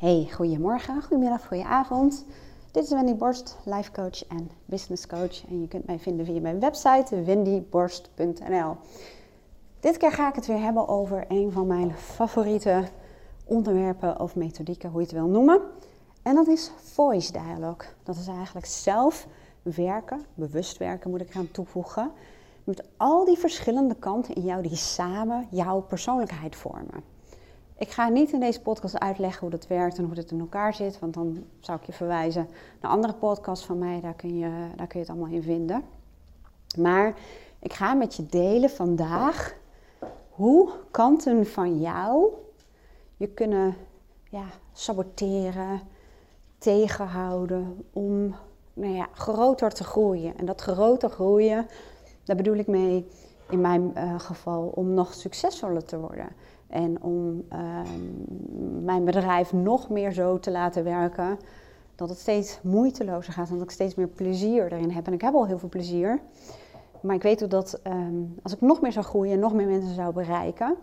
Hey, goedemorgen, goedemiddag, goedenavond. Dit is Wendy Borst, life coach en business coach. En je kunt mij vinden via mijn website wendyborst.nl. Dit keer ga ik het weer hebben over een van mijn favoriete onderwerpen of methodieken, hoe je het wil noemen. En dat is voice dialogue. Dat is eigenlijk zelf werken, bewust werken moet ik gaan toevoegen. Met al die verschillende kanten in jou die samen jouw persoonlijkheid vormen. Ik ga niet in deze podcast uitleggen hoe dat werkt en hoe het in elkaar zit, want dan zou ik je verwijzen naar andere podcasts van mij, daar kun je, daar kun je het allemaal in vinden. Maar ik ga met je delen vandaag hoe kanten van jou je kunnen ja, saboteren, tegenhouden om nou ja, groter te groeien. En dat groter groeien, daar bedoel ik mee in mijn uh, geval om nog succesvoller te worden. En om ehm, mijn bedrijf nog meer zo te laten werken dat het steeds moeitelozer gaat en dat ik steeds meer plezier erin heb. En ik heb al heel veel plezier. Maar ik weet ook dat ehm, als ik nog meer zou groeien en nog meer mensen zou bereiken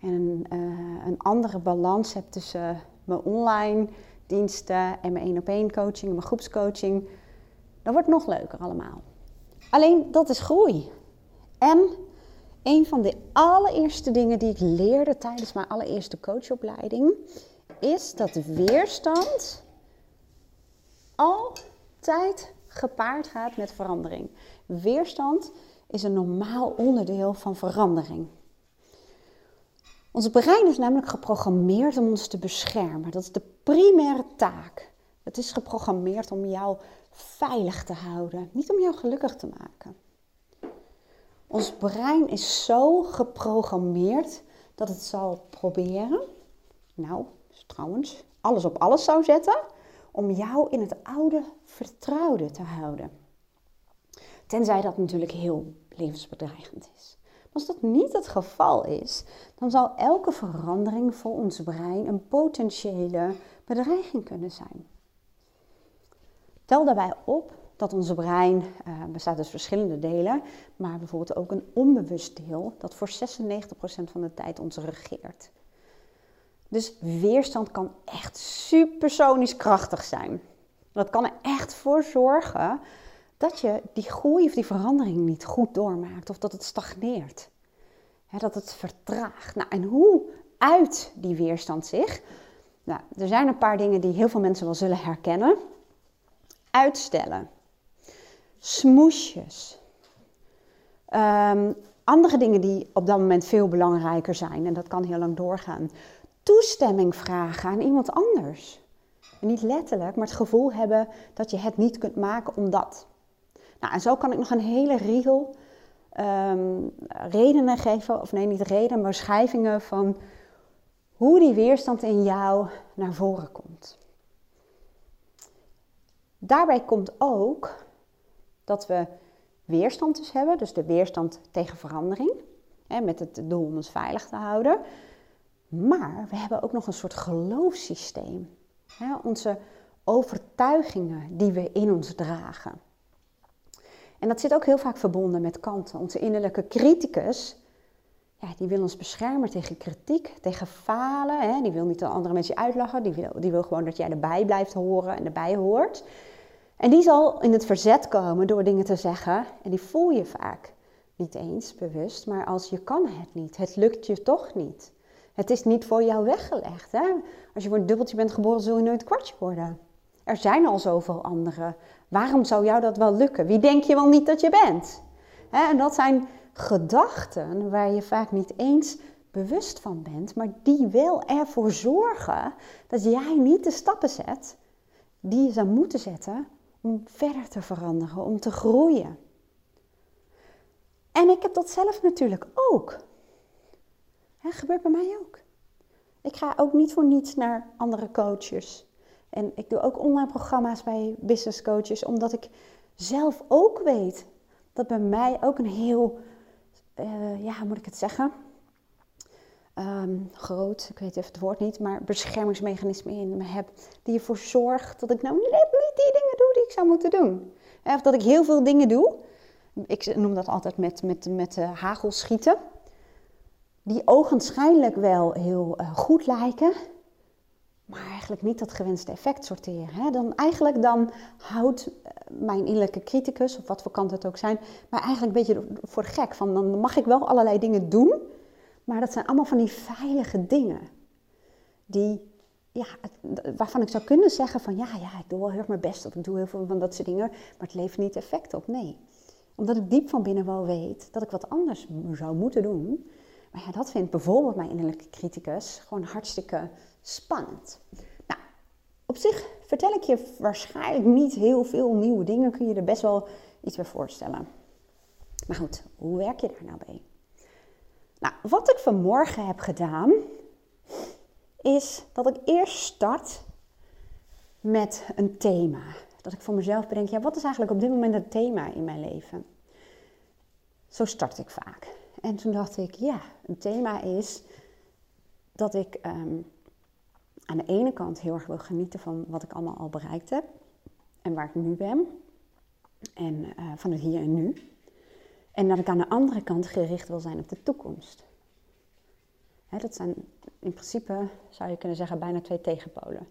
en een, uh, een andere balans heb tussen mijn online diensten en mijn één op één coaching en mijn groepscoaching, dan wordt het nog leuker allemaal. Alleen dat is groei. En een van de allereerste dingen die ik leerde tijdens mijn allereerste coachopleiding is dat weerstand altijd gepaard gaat met verandering. Weerstand is een normaal onderdeel van verandering. Ons brein is namelijk geprogrammeerd om ons te beschermen. Dat is de primaire taak. Het is geprogrammeerd om jou veilig te houden, niet om jou gelukkig te maken. Ons brein is zo geprogrammeerd dat het zal proberen, nou trouwens, alles op alles zou zetten om jou in het oude vertrouwde te houden. Tenzij dat natuurlijk heel levensbedreigend is. Als dat niet het geval is, dan zal elke verandering voor ons brein een potentiële bedreiging kunnen zijn. Tel daarbij op dat onze brein uh, bestaat dus verschillende delen, maar bijvoorbeeld ook een onbewust deel dat voor 96% van de tijd ons regeert. Dus weerstand kan echt supersonisch krachtig zijn. Dat kan er echt voor zorgen dat je die groei of die verandering niet goed doormaakt of dat het stagneert. dat het vertraagt. Nou, en hoe uit die weerstand zich? Nou, er zijn een paar dingen die heel veel mensen wel zullen herkennen. Uitstellen smoesjes. Um, andere dingen die op dat moment veel belangrijker zijn, en dat kan heel lang doorgaan. Toestemming vragen aan iemand anders. En niet letterlijk, maar het gevoel hebben dat je het niet kunt maken omdat. Nou, en zo kan ik nog een hele riegel um, redenen geven, of nee, niet redenen, maar beschrijvingen van hoe die weerstand in jou naar voren komt. Daarbij komt ook dat we weerstand dus hebben, dus de weerstand tegen verandering, hè, met het doel om ons veilig te houden. Maar we hebben ook nog een soort geloofssysteem. Hè, onze overtuigingen die we in ons dragen. En dat zit ook heel vaak verbonden met kanten. Onze innerlijke criticus, ja, die wil ons beschermen tegen kritiek, tegen falen. Hè. Die wil niet de andere mensen uitlachen, die wil, die wil gewoon dat jij erbij blijft horen en erbij hoort. En die zal in het verzet komen door dingen te zeggen. En die voel je vaak niet eens bewust, maar als je kan het niet. Het lukt je toch niet. Het is niet voor jou weggelegd. Hè? Als je voor een dubbeltje bent geboren, zul je nooit kwartje worden. Er zijn al zoveel anderen. Waarom zou jou dat wel lukken? Wie denk je wel niet dat je bent? Hè? En dat zijn gedachten waar je vaak niet eens bewust van bent, maar die wel ervoor zorgen dat jij niet de stappen zet die je zou moeten zetten om verder te veranderen, om te groeien. En ik heb dat zelf natuurlijk ook. Gebeurt bij mij ook. Ik ga ook niet voor niets naar andere coaches. En ik doe ook online programma's bij business coaches, omdat ik zelf ook weet dat bij mij ook een heel, uh, ja, hoe moet ik het zeggen? Um, groot, ik weet even het woord niet, maar beschermingsmechanisme in me heb. Die ervoor zorgt dat ik nou net niet die dingen doe ik zou moeten doen. Of dat ik heel veel dingen doe. Ik noem dat altijd met, met, met uh, hagelschieten. Die ogenschijnlijk wel heel uh, goed lijken. maar eigenlijk niet dat gewenste effect sorteren. Hè? Dan, eigenlijk dan houdt eh, mijn innerlijke criticus, of wat voor kant het ook zijn, mij eigenlijk een beetje voor gek. Van, dan mag ik wel allerlei dingen doen, maar dat zijn allemaal van die veilige dingen. Die, waarvan ik zou kunnen zeggen van ja, ja, ik doe wel heel erg mijn best of ik doe heel veel van dat soort dingen, maar het levert niet effect op. Nee, omdat ik diep van binnen wel weet dat ik wat anders zou moeten doen. Maar ja, dat vindt bijvoorbeeld mijn innerlijke criticus gewoon hartstikke spannend. Nou, op zich vertel ik je waarschijnlijk niet heel veel nieuwe dingen. Kun je er best wel iets bij voorstellen. Maar goed, hoe werk je daar nou bij? Nou, wat ik vanmorgen heb gedaan, is dat ik eerst start met een thema. Dat ik voor mezelf bedenk, ja, wat is eigenlijk op dit moment het thema in mijn leven? Zo start ik vaak. En toen dacht ik, ja, een thema is dat ik ehm, aan de ene kant heel erg wil genieten van wat ik allemaal al bereikt heb en waar ik nu ben. En uh, van het hier en nu. En dat ik aan de andere kant gericht wil zijn op de toekomst. Dat zijn in principe, zou je kunnen zeggen, bijna twee tegenpolen.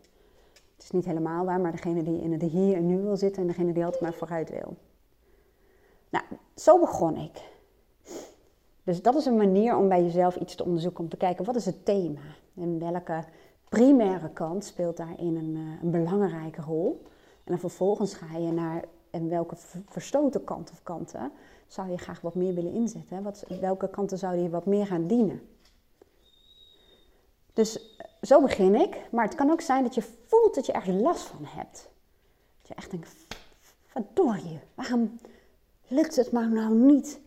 Het is niet helemaal waar, maar degene die in het hier en nu wil zitten en degene die altijd maar vooruit wil. Nou, zo begon ik. Dus dat is een manier om bij jezelf iets te onderzoeken, om te kijken wat is het thema en welke primaire kant speelt daarin een, uh, een belangrijke rol. En dan vervolgens ga je naar en welke verstoten kant of kanten zou je graag wat meer willen inzetten. Wat, welke kanten zou je wat meer gaan dienen. Dus eh, zo begin ik. Maar het kan ook zijn dat je voelt dat je ergens last van hebt. Dat je echt denkt, verdorie, waarom lukt het me nou niet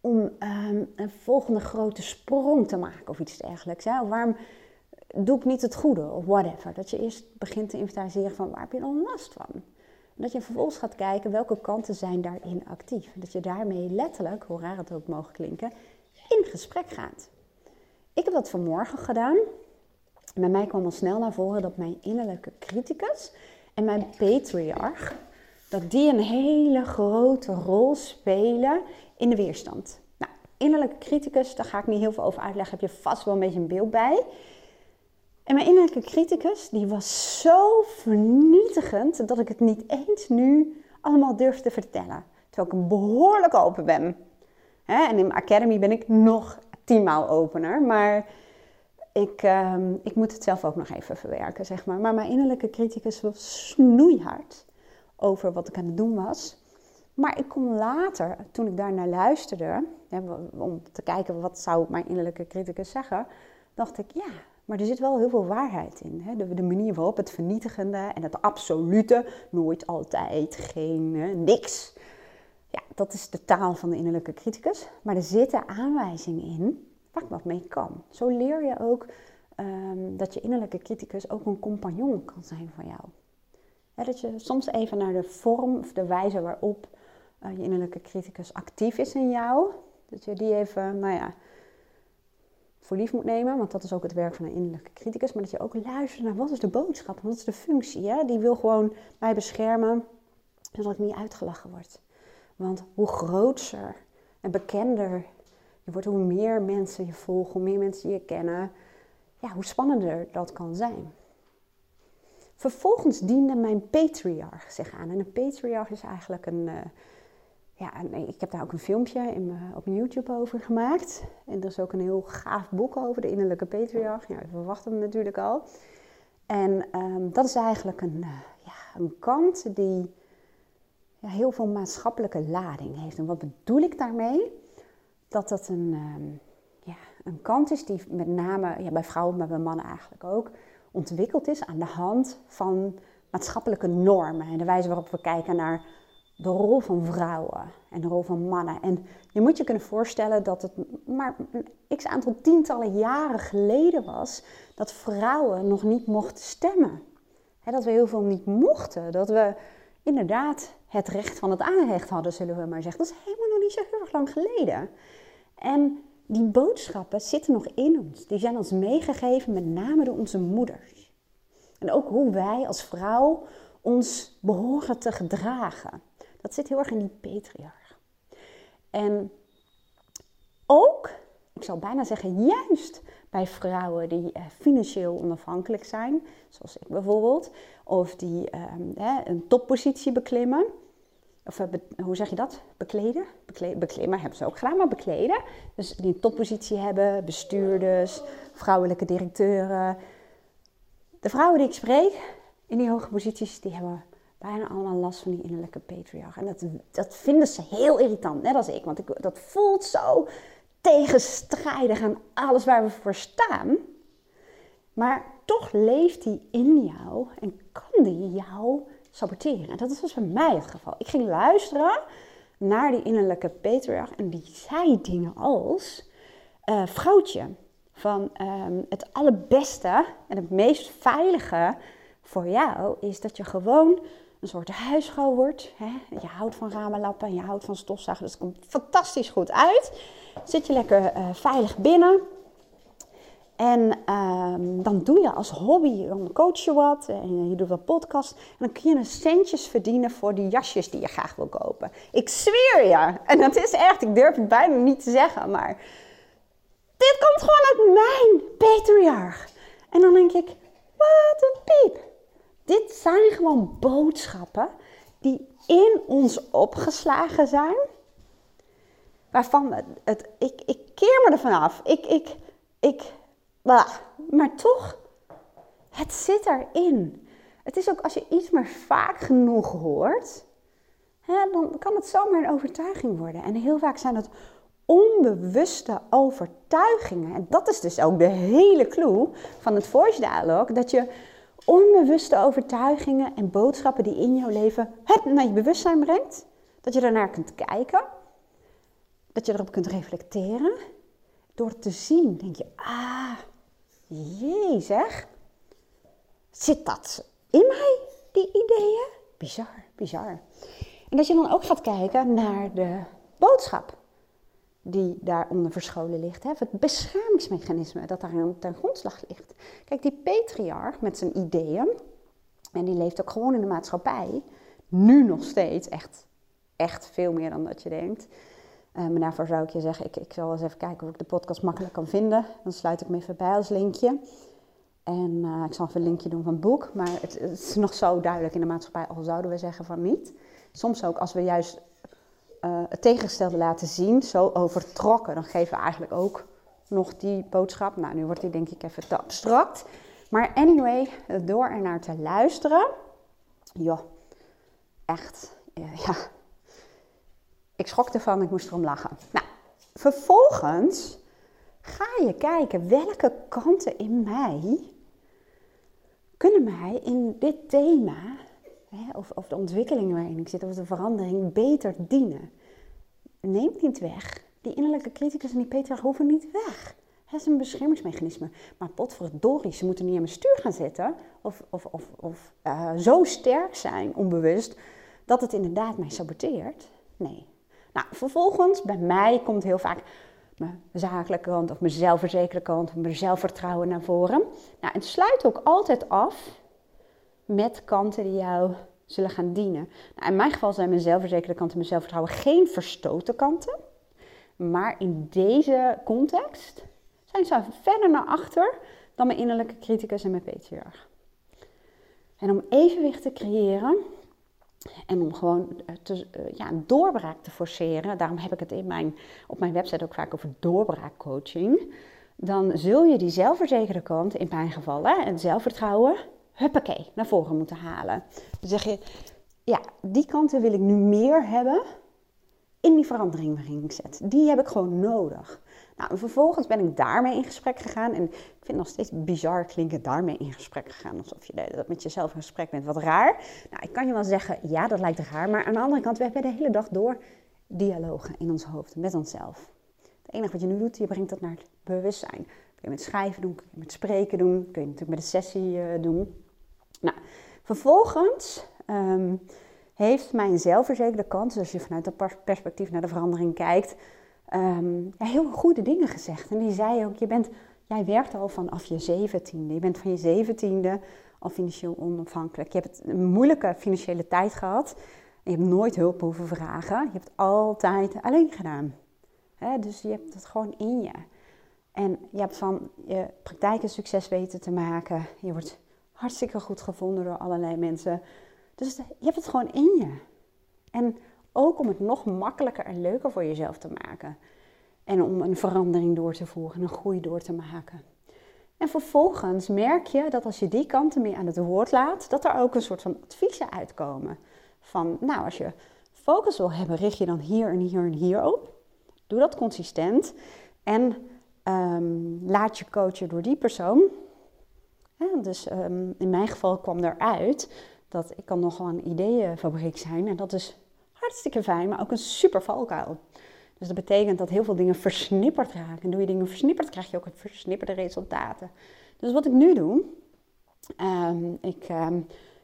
om um, een volgende grote sprong te maken of iets dergelijks? Waarom doe ik niet het goede of whatever? Dat je eerst begint te inventariseren van waar heb je dan last van? Dat je vervolgens gaat kijken welke kanten zijn daarin actief. Dat je daarmee letterlijk, hoe raar het ook mogen klinken, in gesprek gaat. Ik heb dat vanmorgen gedaan. Bij mij kwam al snel naar voren dat mijn innerlijke criticus en mijn patriarch, dat die een hele grote rol spelen in de weerstand. Nou, innerlijke criticus, daar ga ik niet heel veel over uitleggen, heb je vast wel een beetje een beeld bij. En mijn innerlijke criticus, die was zo vernietigend dat ik het niet eens nu allemaal durf te vertellen. Terwijl ik behoorlijk open ben. En in mijn academy ben ik nog tienmaal opener, maar ik, ehm, ik moet het zelf ook nog even verwerken, zeg maar. Maar mijn innerlijke criticus was snoeihard over wat ik aan het doen was. Maar ik kon later, toen ik daar naar luisterde, om te kijken wat zou mijn innerlijke criticus zeggen, dacht ik, ja, maar er zit wel heel veel waarheid in. Hè? De, de, manier waarop het vernietigende en het absolute, nooit, altijd, geen, niks. Ja, dat is de taal van de innerlijke criticus. Maar er zitten aanwijzingen in waar wat mee kan. Zo leer je ook ehm, dat je innerlijke criticus ook een compagnon kan zijn van jou. dat je soms even naar de vorm of de wijze waarop uh, je innerlijke criticus actief is in jou, dat je die even, nou ja, voor lief moet nemen, want dat is ook het werk van een innerlijke criticus, maar dat je ook luistert naar wat is de boodschap, wat is de functie. Hè? Die wil gewoon mij beschermen, zodat ik niet uitgelachen word. Want hoe groter en bekender wordt, hoe meer mensen je volgen, hoe meer mensen je kennen, ja, hoe spannender dat kan zijn. Vervolgens diende mijn patriarch zich aan. En een patriarch is eigenlijk een, uh, ja, ik heb daar ook een filmpje in op YouTube over gemaakt. En er is ook een heel gaaf boek over, de innerlijke patriarch. Ja, we verwachten hem natuurlijk al. En um, dat is eigenlijk een, uh, ja, een kant die ja, heel veel maatschappelijke lading heeft. En wat bedoel ik daarmee? Dat dat een, um, ja, een kant is die met name ja, bij vrouwen, maar bij mannen eigenlijk ook, ontwikkeld is aan de hand van maatschappelijke normen en de wijze waarop we kijken naar de rol van vrouwen en de rol van mannen. En je moet je kunnen voorstellen dat het maar een x aantal tientallen jaren geleden was dat vrouwen nog niet mochten stemmen. dat we heel veel niet mochten. Dat we inderdaad het recht van het aanrecht hadden, zullen we maar zeggen. Dat is helemaal nog niet zo heel erg lang geleden. En die boodschappen zitten nog in ons. Die zijn ons meegegeven, met name door onze moeders. En ook hoe wij als vrouw ons behoren te gedragen. Dat zit heel erg in die patriarch. En ook ik zou bijna zeggen juist bij vrouwen die uh, financieel onafhankelijk zijn, zoals ik bijvoorbeeld, of die uh, een toppositie beklimmen. Of be, hoe zeg je dat? Bekleden? Bekle beklimmen hebben ze ook gedaan, maar bekleden. Dus die een toppositie hebben, bestuurders, vrouwelijke directeuren. De vrouwen die ik spreek in die hoge posities, die hebben bijna allemaal last van die innerlijke patriarch. En dat, dat vinden ze heel irritant, net als ik. Want ik, dat voelt zo tegenstrijdig aan alles waar we voor staan. Maar toch leeft die in jou en kan die jou saboteren. En dat was bij mij het geval. Ik ging luisteren naar die innerlijke patriarch en die zei dingen als... Uh, vrouwtje, van um, het allerbeste en het meest veilige voor jou is dat je gewoon een soort huisvrouw wordt. Hè? Je houdt van ramenlappen en je houdt van stofzuigen. Dus het komt fantastisch goed uit. Zit je lekker uh, veilig binnen. En um, dan doe je als hobby, dan coach je wat en je doet wat podcast. En dan kun je een centjes verdienen voor die jasjes die je graag wil kopen. Ik zweer je. En dat is echt, ik durf het bijna niet te zeggen, maar dit komt gewoon uit mijn patriarch. En dan denk ik, wat een piep. Dit zijn gewoon boodschappen die in ons opgeslagen zijn. Waarvan het, het ik, ik keer me ervan af. Ik, ik, ik, maar toch, het zit erin. Het is ook als je iets maar vaak genoeg hoort, hè, dan kan het zomaar een overtuiging worden. En heel vaak zijn het onbewuste overtuigingen. En dat is dus ook de hele clue van het voice dialogue. Dat je onbewuste overtuigingen en boodschappen die in jouw leven het naar je bewustzijn brengt. Dat je daarnaar kunt kijken. Dat je erop kunt reflecteren. Door te zien denk je, ah, jee zeg. Zit dat in mij, die ideeën? Bizar, bizar. En dat je dan ook gaat kijken naar de boodschap die daaronder verscholen ligt. Hè? Het beschermingsmechanisme dat daar ten grondslag ligt. Kijk, die patriarch met zijn ideeën, en die leeft ook gewoon in de maatschappij, nu nog steeds, echt, echt veel meer dan dat je denkt. Uh, maar daarvoor zou ik je zeggen, ik, ik zal eens even kijken of ik de podcast makkelijk kan vinden. Dan sluit ik me even bij als linkje. En uh, ik zal even een linkje doen van het boek. Maar het, is nog zo duidelijk in de maatschappij, al zouden we zeggen van niet. Soms ook als we juist uh, het tegengestelde laten zien, zo overtrokken, dan geven we eigenlijk ook nog die boodschap. Nou, nu wordt die denk ik even te abstract. Maar anyway, door er naar te luisteren, joh, echt, ja, ik schrok ervan, ik moest erom lachen. Nou, vervolgens ga je kijken welke kanten in mij kunnen mij in dit thema hè, of, of de ontwikkeling waarin ik zit, of de verandering, beter dienen. Neemt niet weg. Die innerlijke criticus en die Petra hoeven niet weg. Dat is een beschermingsmechanisme. Maar potverdorie, ze moeten niet aan mijn stuur gaan zitten. Of, of, of, of uh, zo sterk zijn, onbewust, dat het inderdaad mij saboteert. Nee. Nou, vervolgens, bij mij komt heel vaak mijn zakelijke kant of mijn zelfverzekerde kant, of mijn zelfvertrouwen naar voren. Nou, het sluit ook altijd af met kanten die jou zullen gaan dienen. Nou, in mijn geval zijn mijn zelfverzekerde kanten en mijn zelfvertrouwen geen verstoten kanten. Maar in deze context zijn ze verder naar achter dan mijn innerlijke criticus en mijn patriarch. En om evenwicht te creëren en om gewoon eh, eh, ja, een doorbraak te forceren, daarom heb ik het in mijn, op mijn website ook vaak over doorbraakcoaching, dan zul je die zelfverzekerde kant, in mijn geval, hè, zelfvertrouwen, huppakee, naar voren moeten halen. Dan zeg je, ja, die kanten wil ik nu meer hebben in die verandering waarin ik zet. Die heb ik gewoon nodig. Nou, vervolgens ben ik daarmee in gesprek gegaan. En ik vind het nog steeds bizar klinken daarmee in gesprek gegaan. Alsof je dat met jezelf in gesprek bent. Wat raar. Nou, ik kan je wel zeggen, ja, dat lijkt raar. Maar aan de andere kant, we hebben de hele dag door dialogen in ons hoofd met onszelf. Het enige wat je nu doet, je brengt dat naar het bewustzijn. Kun je met schrijven doen, kun je met spreken doen, kun je natuurlijk met een sessie uh, doen. Nou, vervolgens um, heeft mijn zelfverzekerde kant, dus als je vanuit dat perspectief naar de verandering kijkt, um, heel goede dingen gezegd. En die zei ook, je bent, jij werkt al vanaf je zeventiende. Je bent van je zeventiende al financieel onafhankelijk. Je hebt een moeilijke financiële tijd gehad. Je hebt nooit hulp hoeven vragen. Je hebt altijd alleen gedaan. dus je hebt het gewoon in je. En je hebt van je praktijk een succes weten te maken. Je wordt hartstikke goed gevonden door allerlei mensen. Dus je hebt het gewoon in je. En ook om het nog makkelijker en leuker voor jezelf te maken. En om een verandering door te voeren, een groei door te maken. En vervolgens merk je dat als je die kanten meer aan het woord laat, dat er ook een soort van adviezen uitkomen. Van, nou, als je focus wil hebben, richt je dan hier en hier en hier op. Doe dat consistent. En um, laat je coachen door die persoon. Dus um, in mijn geval kwam eruit dat ik kan nogal een ideeënfabriek zijn. En dat is hartstikke fijn, maar ook een super valkuil. Dus dat betekent dat heel veel dingen versnipperd raken. En doe je dingen versnipperd, krijg je ook versnipperde resultaten. Dus wat ik nu doe, um, ik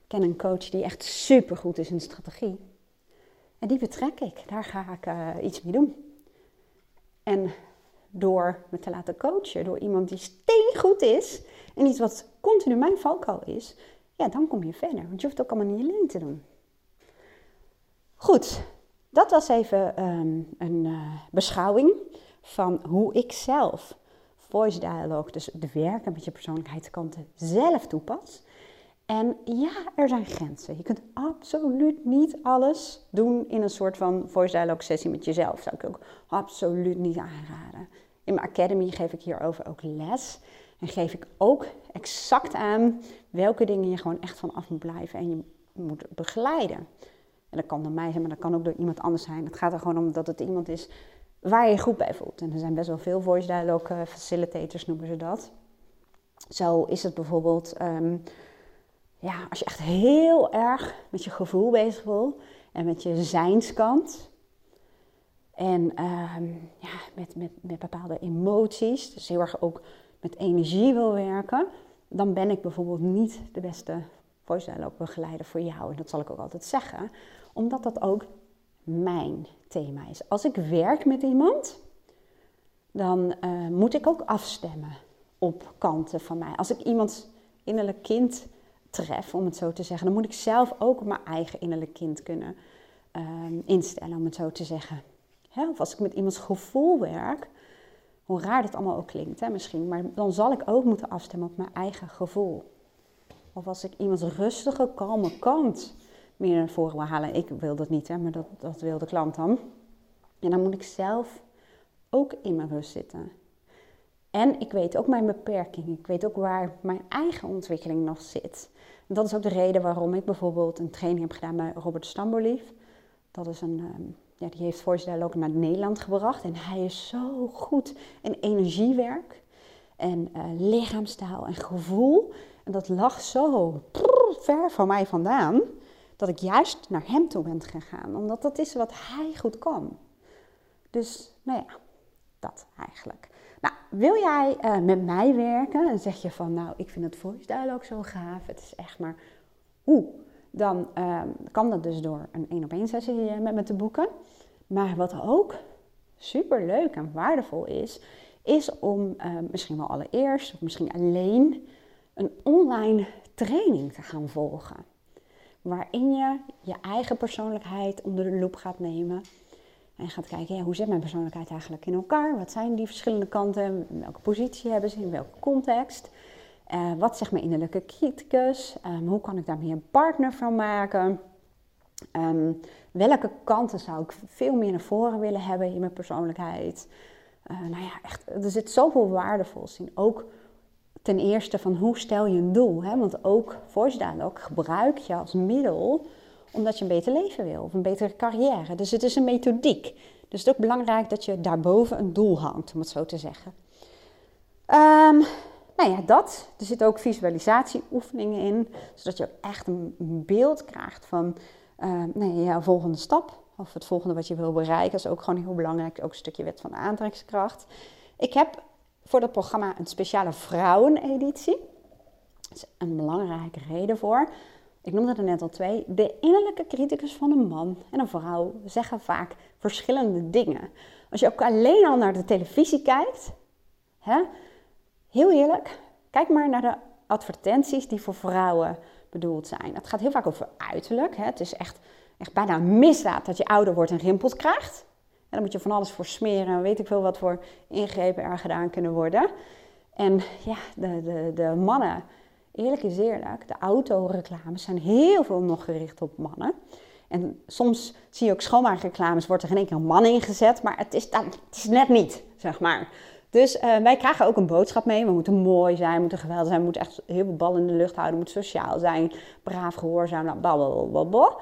ken een coach die echt super goed is in strategie. En die betrek ik. Daar ga ik uh, iets mee doen. En door me te laten coachen door iemand die steengoed is en iets wat continu mijn valkuil is, ja, dan kom je verder. Want je hoeft het ook allemaal niet alleen te doen. Goed, dat was even um, een uh, beschouwing van hoe ik zelf voice dialogue, dus de werken met je persoonlijkheidskanten, zelf toepas. En ja, er zijn grenzen. Je kunt absoluut niet alles doen in een soort van voice dialogue sessie met jezelf. Zou ik ook absoluut niet aanraden. In mijn academy geef ik hierover ook les. En geef ik ook exact aan welke dingen je gewoon echt van af moet blijven en je moet begeleiden. Dat kan door mij zijn, maar dat kan ook door iemand anders zijn. Het gaat er gewoon om dat het iemand is waar je je goed bij voelt. En er zijn best wel veel voice dialogue eh, facilitators, noemen ze dat. Zo is het bijvoorbeeld, um, ja, als je echt heel erg met je gevoel bezig wil en met je zijnskant. En um, ja, met, met, met bepaalde emoties, dus heel erg ook met energie wil werken, dan ben ik bijvoorbeeld niet de beste voice begeleider voor jou. En dat zal ik ook altijd zeggen, omdat dat ook mijn thema is. Als ik werk met iemand, dan uh, moet ik ook afstemmen op kanten van mij. Als ik iemands innerlijk kind tref, om het zo te zeggen, dan moet ik zelf ook mijn eigen innerlijk kind kunnen uh, instellen, om het zo te zeggen. Of als ik met iemands gevoel werk, hoe raar dit allemaal ook klinkt hè, misschien, maar dan zal ik ook moeten afstemmen op mijn eigen gevoel. Of als ik iemands rustige, kalme kant meer naar voren wil halen. Ik wil dat niet, hè, maar dat, dat wil de klant dan. En dan moet ik zelf ook in mijn rust zitten. En ik weet ook mijn beperking. Ik weet ook waar mijn eigen ontwikkeling nog zit. En dat is ook de reden waarom ik bijvoorbeeld een training heb gedaan bij Robert Stambolief. Dat is een, ehm, ja, die heeft Voice Dialogue naar Nederland gebracht. En hij is zo goed in energiewerk en uh, lichaamstaal en gevoel. En dat lag zo ver van mij vandaan, dat ik juist naar hem toe ben gegaan. Omdat dat is wat hij goed kan. Dus, nou ja, dat eigenlijk. Nou, wil jij uh, met mij werken en zeg je van, nou, ik vind het voice dialogue zo gaaf, het is echt maar, oeh, dan uh, kan dat dus door een één op één sessie eh, met me te boeken. Maar wat ook super leuk en waardevol is, is om uh, misschien wel allereerst, of misschien alleen, een online training te gaan volgen. Waarin je je eigen persoonlijkheid onder de loep gaat nemen. En gaat kijken, ja, hoe zit mijn persoonlijkheid eigenlijk in elkaar? Wat zijn die verschillende kanten? Welke positie hebben ze? In welke context? Uh, wat zegt mijn innerlijke criticus? Um, hoe kan ik daar meer een partner van maken? Um, welke kanten zou ik veel meer naar voren willen hebben in mijn persoonlijkheid? Uh, nou ja, echt, er zit zoveel waardevols in. Ook ten eerste van hoe stel je een doel? Hè? Want ook voice ook gebruik je als middel omdat je een beter leven wil of een betere carrière. Dus het is een methodiek. Dus het is ook belangrijk dat je daarboven een doel hangt, om het zo te zeggen. Um, nou ja, dat. Er zitten ook visualisatieoefeningen in, zodat je echt een beeld krijgt van uh, nee, ja, volgende stap. Of het volgende wat je wil bereiken. Dat is ook gewoon heel belangrijk. Ook een stukje wet van aantrekkingskracht. Ik heb voor dat programma een speciale vrouweneditie. Dat is een belangrijke reden voor. Ik noemde er net al twee. De innerlijke criticus van een man en een vrouw zeggen vaak verschillende dingen. Als je ook alleen al naar de televisie kijkt, hè, heel eerlijk, kijk maar naar de advertenties die voor vrouwen bedoeld zijn. Het gaat heel vaak over uiterlijk. Hè. Het is echt, echt bijna een misdaad dat je ouder wordt en rimpels krijgt. Daar moet je van alles voor smeren en weet ik veel wat voor ingrepen er gedaan kunnen worden. En ja, de, de, de mannen, eerlijk is eerlijk, de autoreclames zijn heel veel nog gericht op mannen. En soms zie je ook schoonmaakreclames, wordt er in één keer een man ingezet, maar het is, het is net niet, zeg maar. Dus uh, wij krijgen ook een boodschap mee. We moeten mooi zijn, we moeten geweldig zijn, we moeten echt heel veel bal in de lucht houden, we moeten sociaal zijn, braaf, gehoorzaam, blablabla.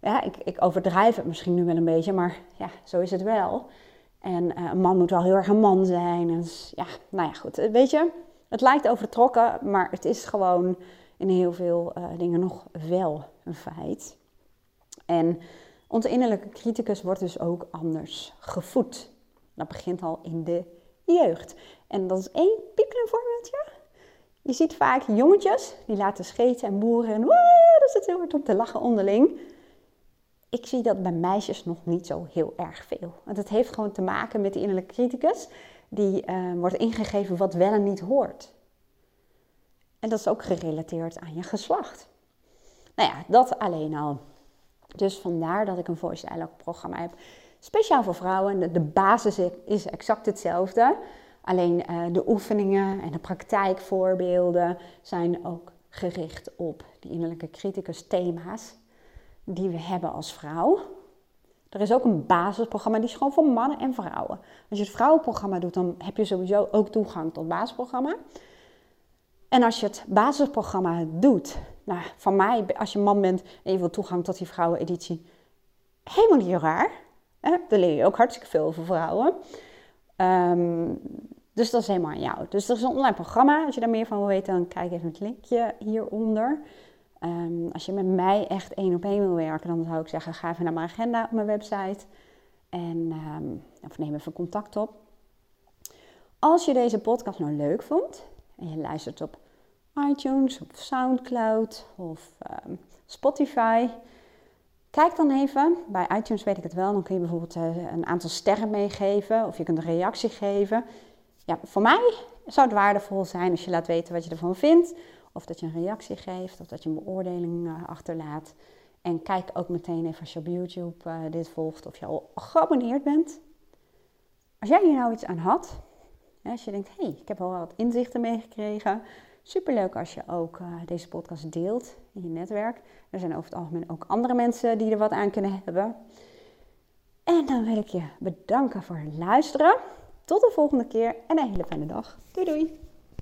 Ja, ik, ik overdrijf het misschien nu wel een beetje, maar ja, zo is het wel. En uh, een man moet wel heel erg een man zijn. En ja, nou ja, goed. Weet je, het lijkt overtrokken, maar het is gewoon in heel veel uh, dingen nog wel een feit. En onze innerlijke criticus wordt dus ook anders gevoed. Dat begint al in de jeugd. En dat is één piepklein voorbeeldje. Je ziet vaak jongetjes die laten scheten en boeren en dat zit heel hard op te lachen onderling. Ik zie dat bij meisjes nog niet zo heel erg veel. Want het heeft gewoon te maken met die innerlijke criticus die uh, wordt ingegeven wat wel en niet hoort. En dat is ook gerelateerd aan je geslacht. Nou ja, dat alleen al. Dus vandaar dat ik een voice dialogue programma heb. Speciaal voor vrouwen. De, de basis is exact hetzelfde. Alleen uh, de oefeningen en de praktijkvoorbeelden zijn ook gericht op die innerlijke criticus thema's die we hebben als vrouw. Er is ook een basisprogramma, die is gewoon voor mannen en vrouwen. Als je het vrouwenprogramma doet, dan heb je sowieso ook toegang tot het basisprogramma. En als je het basisprogramma doet, nou, van mij, als je man bent en je wilt toegang tot die vrouweneditie, helemaal niet raar. Hè? Daar leer je ook hartstikke veel over vrouwen. Um, dus dat is helemaal aan jou. Dus er is een online programma. Als je daar meer van wil weten, dan kijk even het linkje hieronder. Um, als je met mij echt één op één wil werken, dan zou ik zeggen: ga even naar mijn agenda op mijn website en um, of neem even contact op. Als je deze podcast nou leuk vond en je luistert op iTunes, of SoundCloud of um, Spotify, kijk dan even. Bij iTunes weet ik het wel, dan kun je bijvoorbeeld uh, een aantal sterren meegeven of je kunt een reactie geven. Ja, voor mij zou het waardevol zijn als je laat weten wat je ervan vindt. Of dat je een reactie geeft, of dat je een beoordeling uh, achterlaat. En kijk ook meteen even als je op YouTube uh, dit volgt, of je al geabonneerd bent. Als jij hier nou iets aan had, als je denkt, hé, hey, ik heb al wat inzichten meegekregen. Superleuk als je ook uh, deze podcast deelt in je netwerk. Er zijn over het algemeen ook andere mensen die er wat aan kunnen hebben. En dan wil ik je bedanken voor het luisteren. Tot de volgende keer en een hele fijne dag. Doei doei!